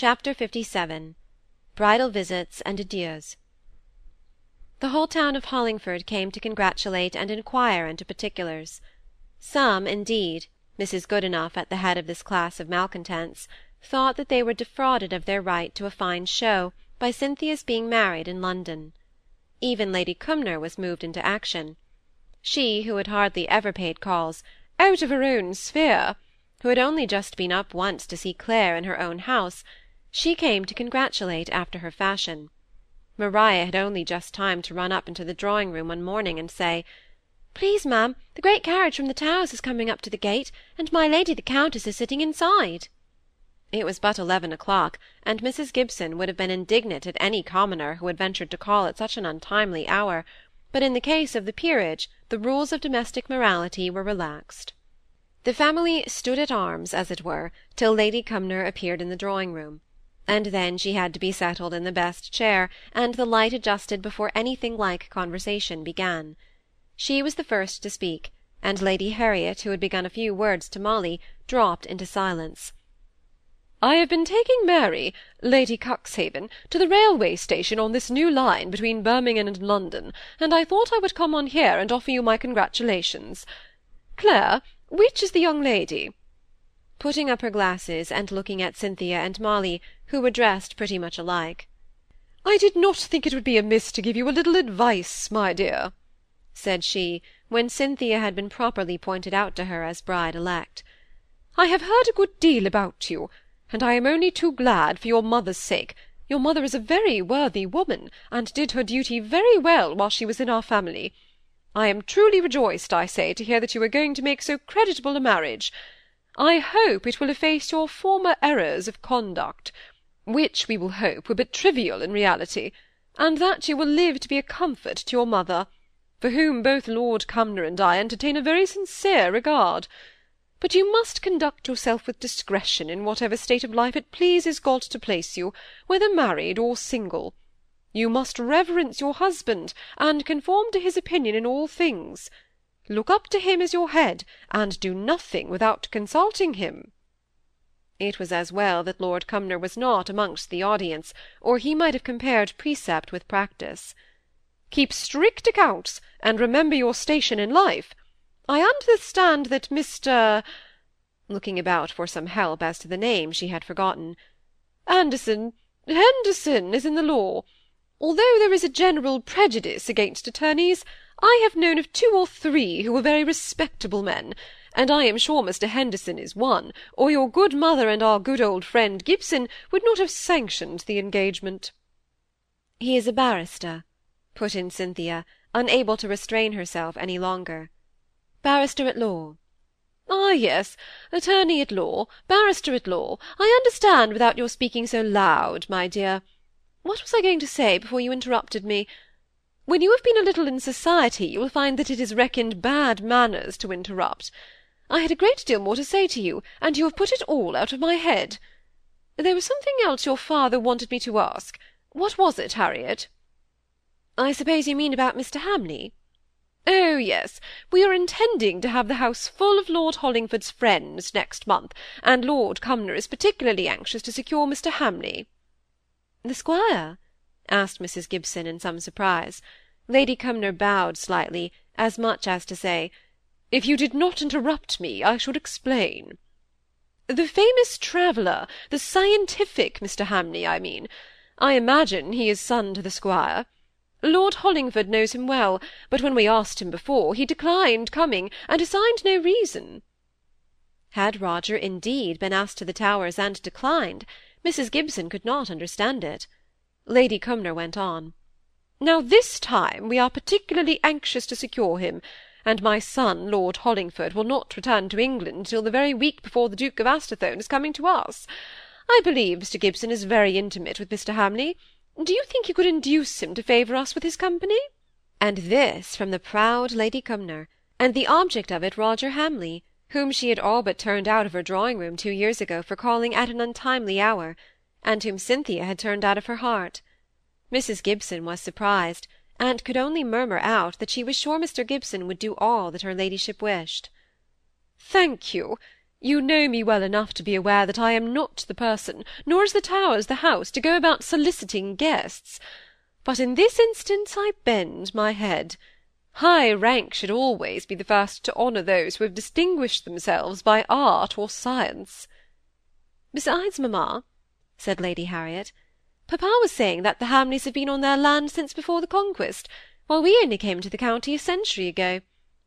CHAPTER LVII Bridal Visits and Adieus The whole town of Hollingford came to congratulate and inquire into particulars. Some, indeed, Mrs. Goodenough at the head of this class of malcontents, thought that they were defrauded of their right to a fine show by Cynthia's being married in London. Even Lady Cumnor was moved into action. She, who had hardly ever paid calls "out of her own sphere," who had only just been up once to see Clare in her own house, she came to congratulate after her fashion. Maria had only just time to run up into the drawing-room one morning and say, "Please, ma'am, the great carriage from the Towers is coming up to the gate, and my lady the Countess is sitting inside." It was but eleven o'clock, and Mrs. Gibson would have been indignant at any commoner who had ventured to call at such an untimely hour, but in the case of the peerage the rules of domestic morality were relaxed. The family stood at arms, as it were, till Lady Cumnor appeared in the drawing-room, and then she had to be settled in the best chair, and the light adjusted before anything like conversation began. She was the first to speak, and Lady Harriet, who had begun a few words to Molly, dropped into silence. I have been taking Mary, Lady Cuxhaven, to the railway station on this new line between Birmingham and London, and I thought I would come on here and offer you my congratulations. Clare, which is the young lady? Putting up her glasses, and looking at Cynthia and Molly, who were dressed pretty much alike. I did not think it would be amiss to give you a little advice, my dear, said she, when Cynthia had been properly pointed out to her as bride-elect. I have heard a good deal about you and I am only too glad for your mother's sake. Your mother is a very worthy woman, and did her duty very well while she was in our family. I am truly rejoiced, I say, to hear that you are going to make so creditable a marriage. I hope it will efface your former errors of conduct, which we will hope were but trivial in reality, and that you will live to be a comfort to your mother, for whom both Lord Cumnor and I entertain a very sincere regard but you must conduct yourself with discretion in whatever state of life it pleases God to place you, whether married or single. You must reverence your husband, and conform to his opinion in all things. Look up to him as your head, and do nothing without consulting him. It was as well that Lord Cumnor was not amongst the audience, or he might have compared precept with practice. Keep strict accounts, and remember your station in life. I understand that Mr. looking about for some help as to the name she had forgotten. Anderson, Henderson is in the law. Although there is a general prejudice against attorneys, I have known of two or three who were very respectable men, and I am sure Mr. Henderson is one, or your good mother and our good old friend Gibson would not have sanctioned the engagement. He is a barrister, put in Cynthia, unable to restrain herself any longer barrister at law. Ah, yes, attorney at law, barrister at law. I understand without your speaking so loud, my dear. What was I going to say before you interrupted me? When you have been a little in society, you will find that it is reckoned bad manners to interrupt. I had a great deal more to say to you, and you have put it all out of my head. There was something else your father wanted me to ask. What was it, Harriet? I suppose you mean about Mr. Hamley? Oh, yes, we are intending to have the house full of Lord Hollingford's friends next month, and Lord Cumnor is particularly anxious to secure Mr. Hamley. The squire? Asked Mrs. Gibson in some surprise. Lady Cumnor bowed slightly, as much as to say, If you did not interrupt me, I should explain. The famous traveller, the scientific Mr. Hamley, I mean. I imagine he is son to the squire. Lord Hollingford knows him well, but when we asked him before, he declined coming, and assigned no reason. Had Roger indeed been asked to the Towers and declined? Mrs. Gibson could not understand it. Lady Cumnor went on. Now this time we are particularly anxious to secure him, and my son, Lord Hollingford, will not return to England till the very week before the Duke of Atherstone is coming to us. I believe Mr. Gibson is very intimate with Mr. Hamley. Do you think you could induce him to favour us with his company? And this from the proud Lady Cumnor, and the object of it Roger Hamley, whom she had all but turned out of her drawing-room two years ago for calling at an untimely hour, and whom Cynthia had turned out of her heart. Mrs. Gibson was surprised, and could only murmur out that she was sure Mr. Gibson would do all that her ladyship wished. Thank you. You know me well enough to be aware that I am not the person, nor is the Towers the house, to go about soliciting guests. But in this instance I bend my head. High rank should always be the first to honour those who have distinguished themselves by art or science. Besides, mamma, said Lady Harriet, papa was saying that the Hamleys have been on their land since before the Conquest, while we only came to the county a century ago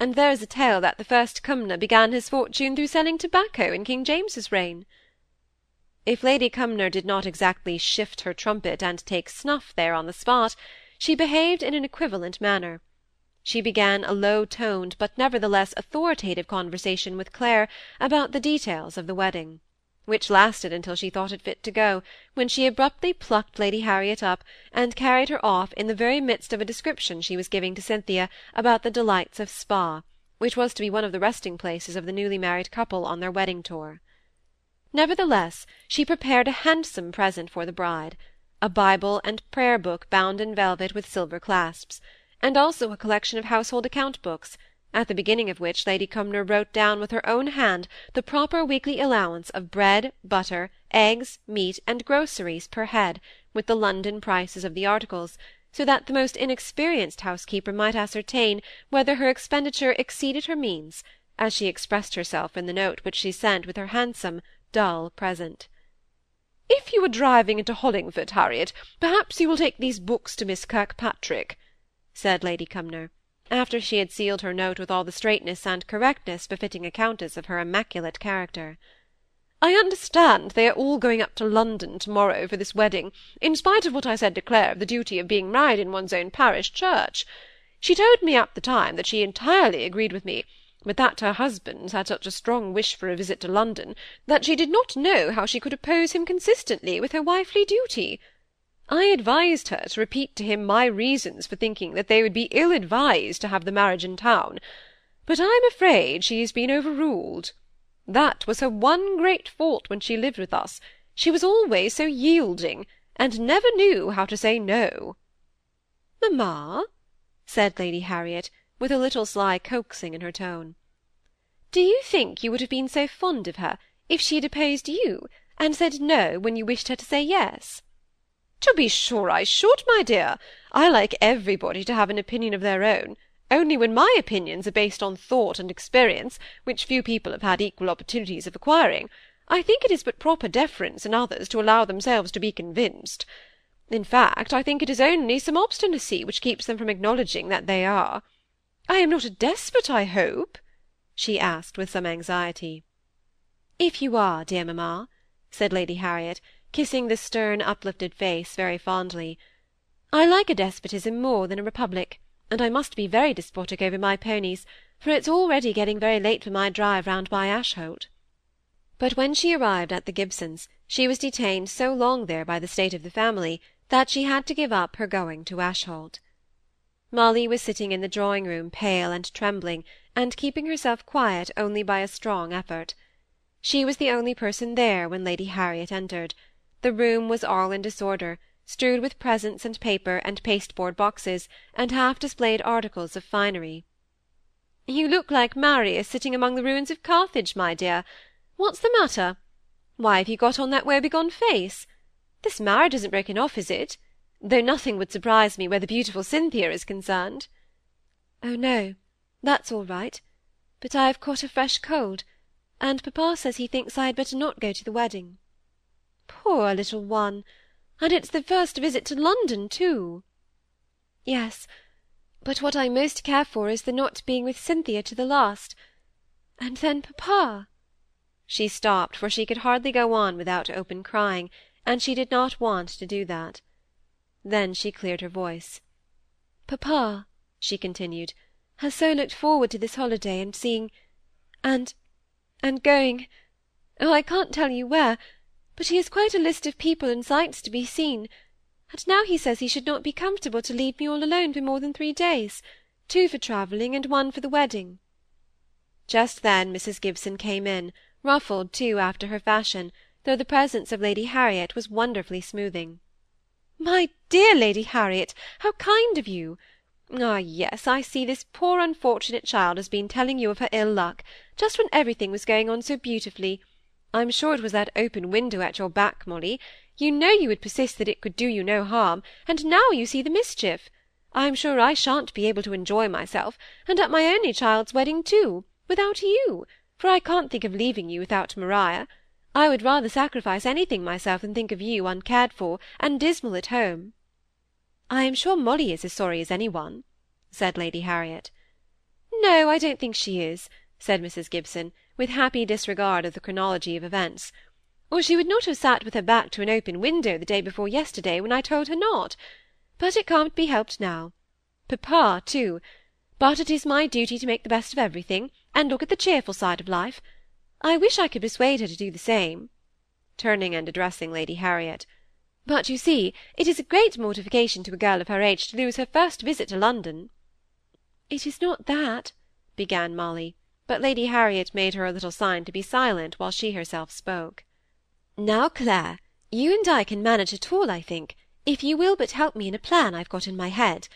and there is a tale that the first Cumnor began his fortune through selling tobacco in King James's reign. If Lady Cumnor did not exactly shift her trumpet and take snuff there on the spot, she behaved in an equivalent manner. She began a low-toned but nevertheless authoritative conversation with Clare about the details of the wedding which lasted until she thought it fit to go, when she abruptly plucked Lady Harriet up, and carried her off in the very midst of a description she was giving to Cynthia about the delights of Spa, which was to be one of the resting places of the newly married couple on their wedding tour. Nevertheless, she prepared a handsome present for the bride, a Bible and prayer book bound in velvet with silver clasps, and also a collection of household account books, at the beginning of which Lady Cumnor wrote down with her own hand the proper weekly allowance of bread, butter, eggs, meat, and groceries per head, with the London prices of the articles, so that the most inexperienced housekeeper might ascertain whether her expenditure exceeded her means, as she expressed herself in the note which she sent with her handsome, dull present. "If you are driving into Hollingford, Harriet, perhaps you will take these books to Miss Kirkpatrick," said Lady Cumnor after she had sealed her note with all the straightness and correctness befitting a countess of her immaculate character. I understand they are all going up to London to-morrow for this wedding, in spite of what I said to Clare of the duty of being married in one's own parish church. She told me at the time that she entirely agreed with me, but that her husband had such a strong wish for a visit to London, that she did not know how she could oppose him consistently with her wifely duty. I advised her to repeat to him my reasons for thinking that they would be ill advised to have the marriage in town, but I'm afraid she has been overruled. That was her one great fault when she lived with us; she was always so yielding, and never knew how to say no." "Mamma," said Lady Harriet, with a little sly coaxing in her tone, "do you think you would have been so fond of her if she had opposed you, and said no when you wished her to say yes?" To be sure I should, my dear. I like everybody to have an opinion of their own, only when my opinions are based on thought and experience, which few people have had equal opportunities of acquiring, I think it is but proper deference in others to allow themselves to be convinced. In fact, I think it is only some obstinacy which keeps them from acknowledging that they are. I am not a despot, I hope?" she asked with some anxiety. "If you are, dear mamma," said Lady Harriet, kissing the stern uplifted face very fondly. I like a despotism more than a republic, and I must be very despotic over my ponies, for it's already getting very late for my drive round by Ashholt. But when she arrived at the Gibsons, she was detained so long there by the state of the family that she had to give up her going to Ashholt. Molly was sitting in the drawing-room pale and trembling, and keeping herself quiet only by a strong effort. She was the only person there when Lady Harriet entered, the room was all in disorder, strewed with presents and paper and pasteboard boxes, and half-displayed articles of finery. "You look like Marius sitting among the ruins of Carthage, my dear. What's the matter? Why have you got on that woebegone face? This marriage isn't broken off, is it? Though nothing would surprise me where the beautiful Cynthia is concerned." "Oh no, that's all right. But I have caught a fresh cold, and papa says he thinks I had better not go to the wedding. Poor little one! And it's the first visit to London, too." "Yes, but what I most care for is the not being with Cynthia to the last. And then papa—" She stopped, for she could hardly go on without open crying, and she did not want to do that. Then she cleared her voice. "Papa," she continued, "has so looked forward to this holiday and seeing and and going—oh, I can't tell you where but he has quite a list of people and sights to be seen, and now he says he should not be comfortable to leave me all alone for more than three days, two for travelling and one for the wedding." Just then Mrs. Gibson came in, ruffled too after her fashion, though the presence of Lady Harriet was wonderfully smoothing. "My dear Lady Harriet, how kind of you! Ah, yes, I see this poor unfortunate child has been telling you of her ill luck, just when everything was going on so beautifully. I'm sure it was that open window at your back, Molly. You know you would persist that it could do you no harm, and now you see the mischief. I'm sure I shan't be able to enjoy myself, and at my only child's wedding too, without you, for I can't think of leaving you without Maria. I would rather sacrifice anything myself than think of you uncared for and dismal at home. I am sure Molly is as sorry as any one, said Lady Harriet. No, I don't think she is, said Mrs. Gibson, with happy disregard of the chronology of events. Or she would not have sat with her back to an open window the day before yesterday when I told her not. But it can't be helped now. Papa, too. But it is my duty to make the best of everything, and look at the cheerful side of life. I wish I could persuade her to do the same," turning and addressing Lady Harriet. "But you see, it is a great mortification to a girl of her age to lose her first visit to London." "It is not that," began Molly, but Lady Harriet made her a little sign to be silent while she herself spoke. "Now, Clare, you and I can manage it all, I think, if you will but help me in a plan I've got in my head.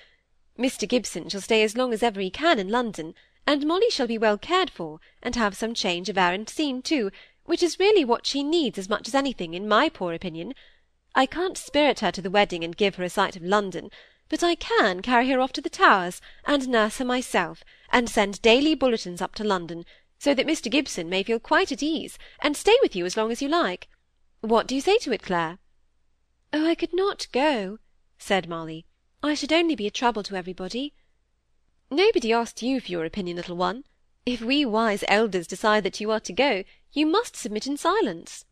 Mr. Gibson shall stay as long as ever he can in London, and Molly shall be well cared for, and have some change of air and scene too, which is really what she needs as much as anything, in my poor opinion. I can't spirit her to the wedding and give her a sight of London, but I can carry her off to the Towers, and nurse her myself, and send daily bulletins up to London, so that Mr. Gibson may feel quite at ease, and stay with you as long as you like. What do you say to it, Clare? Oh, I could not go, said Molly. I should only be a trouble to everybody. Nobody asked you for your opinion, little one. If we wise elders decide that you are to go, you must submit in silence.